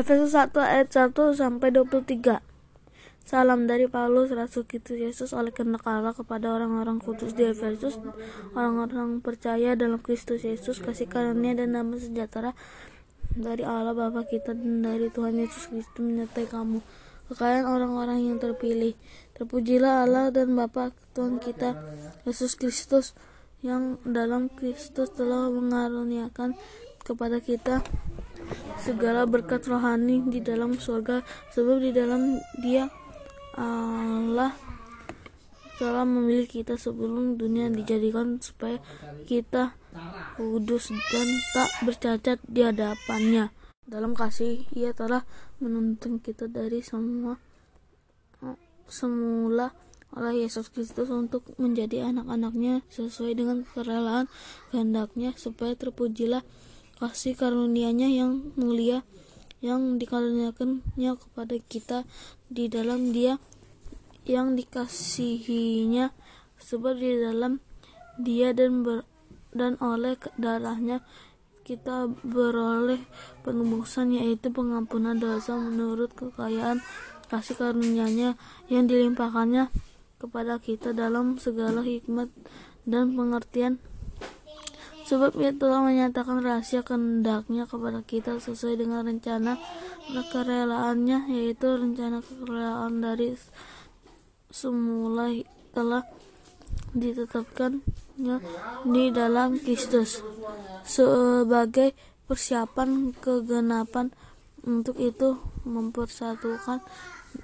Efesus 1 ayat 1 sampai 23. Salam dari Paulus, Rasul Kristus Yesus oleh kehendak Allah kepada orang-orang kudus di Efesus, orang-orang percaya dalam Kristus Yesus, kasih karunia dan damai sejahtera dari Allah Bapa kita dan dari Tuhan Yesus Kristus menyertai kamu. Kekayaan orang-orang yang terpilih. Terpujilah Allah dan Bapa Tuhan kita Yesus Kristus yang dalam Kristus telah mengaruniakan kepada kita segala berkat rohani di dalam surga sebab di dalam dia Allah telah memilih kita sebelum dunia dijadikan supaya kita kudus dan tak bercacat di hadapannya. Dalam kasih ia telah menuntun kita dari semua semula oleh Yesus Kristus untuk menjadi anak-anaknya sesuai dengan kerelaan kehendaknya supaya terpujilah kasih karunia-Nya yang mulia yang dikaruniakannya kepada kita di dalam Dia yang dikasihinya sebab di dalam Dia dan ber, dan oleh darahnya kita beroleh penebusan yaitu pengampunan dosa menurut kekayaan kasih karunia-Nya yang dilimpahkannya kepada kita dalam segala hikmat dan pengertian sebab ia telah menyatakan rahasia kehendaknya kepada kita sesuai dengan rencana kerelaannya yaitu rencana kerelaan dari semula telah ditetapkannya di dalam Kristus. Sebagai persiapan kegenapan untuk itu mempersatukan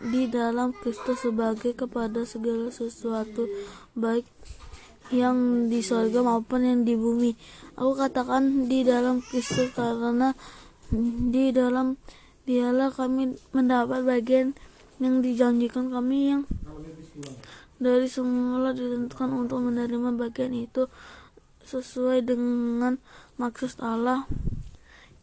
di dalam Kristus sebagai kepada segala sesuatu baik yang di sorga maupun yang di bumi. Aku katakan di dalam Kristus karena di dalam dialah kami mendapat bagian yang dijanjikan kami yang dari semula ditentukan untuk menerima bagian itu sesuai dengan maksud Allah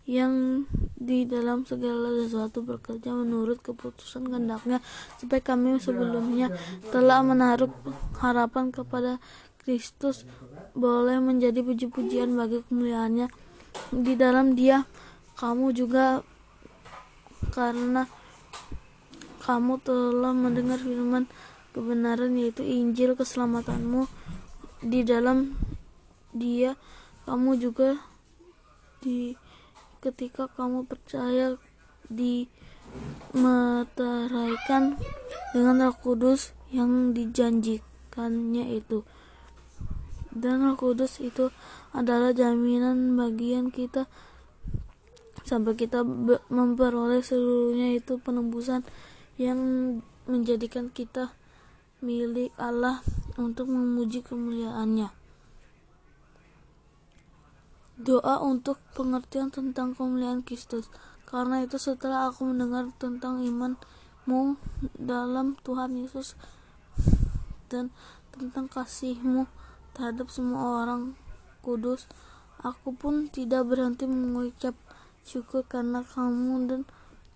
yang di dalam segala sesuatu bekerja menurut keputusan kehendaknya supaya kami sebelumnya telah menaruh harapan kepada Kristus boleh menjadi puji-pujian bagi kemuliaannya. Di dalam dia kamu juga karena kamu telah mendengar firman kebenaran yaitu Injil keselamatanmu. Di dalam dia kamu juga di ketika kamu percaya di meteraikan dengan Roh Kudus yang dijanjikannya itu dan Roh Kudus itu adalah jaminan bagian kita sampai kita memperoleh seluruhnya itu penembusan yang menjadikan kita milik Allah untuk memuji kemuliaannya. Doa untuk pengertian tentang kemuliaan Kristus. Karena itu setelah aku mendengar tentang imanmu dalam Tuhan Yesus dan tentang kasihmu terhadap semua orang kudus. Aku pun tidak berhenti mengucap syukur karena kamu dan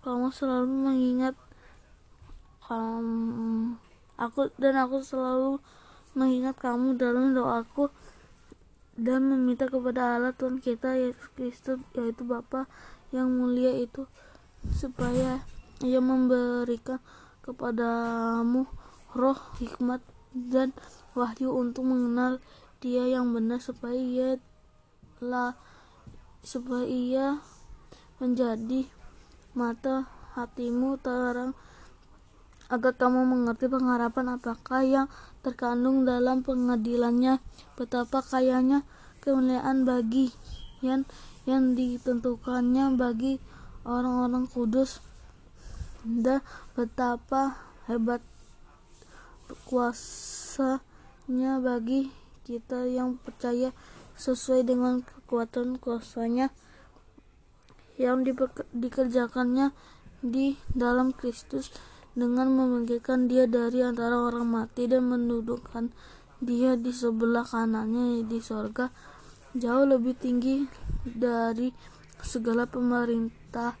kamu selalu mengingat kamu, aku dan aku selalu mengingat kamu dalam doaku dan meminta kepada Allah Tuhan kita Yesus Kristus yaitu Bapa yang mulia itu supaya ia memberikan kepadamu roh hikmat dan wahyu untuk mengenal dia yang benar supaya ia lah supaya ia menjadi mata hatimu terang. Agar kamu mengerti pengharapan apakah yang terkandung dalam pengadilannya? Betapa kayanya kemuliaan bagi yang yang ditentukannya bagi orang-orang kudus. Dan betapa hebat kuasanya bagi kita yang percaya sesuai dengan kekuatan kuasanya yang dikerjakannya di dalam Kristus dengan membangkitkan dia dari antara orang mati dan mendudukkan dia di sebelah kanannya di sorga jauh lebih tinggi dari segala pemerintah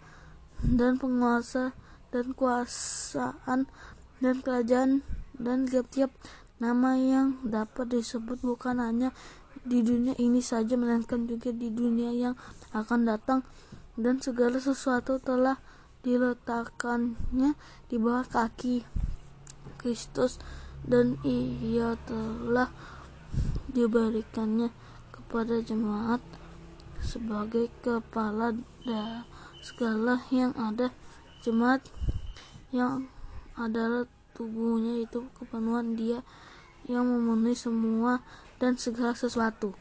dan penguasa dan kuasaan dan kerajaan dan tiap-tiap nama yang dapat disebut bukan hanya di dunia ini saja melainkan juga di dunia yang akan datang. Dan segala sesuatu telah diletakkannya di bawah kaki Kristus dan ia telah diberikannya kepada jemaat sebagai kepala segala yang ada. Jemaat yang adalah tubuhnya itu kepenuhan dia yang memenuhi semua dan segala sesuatu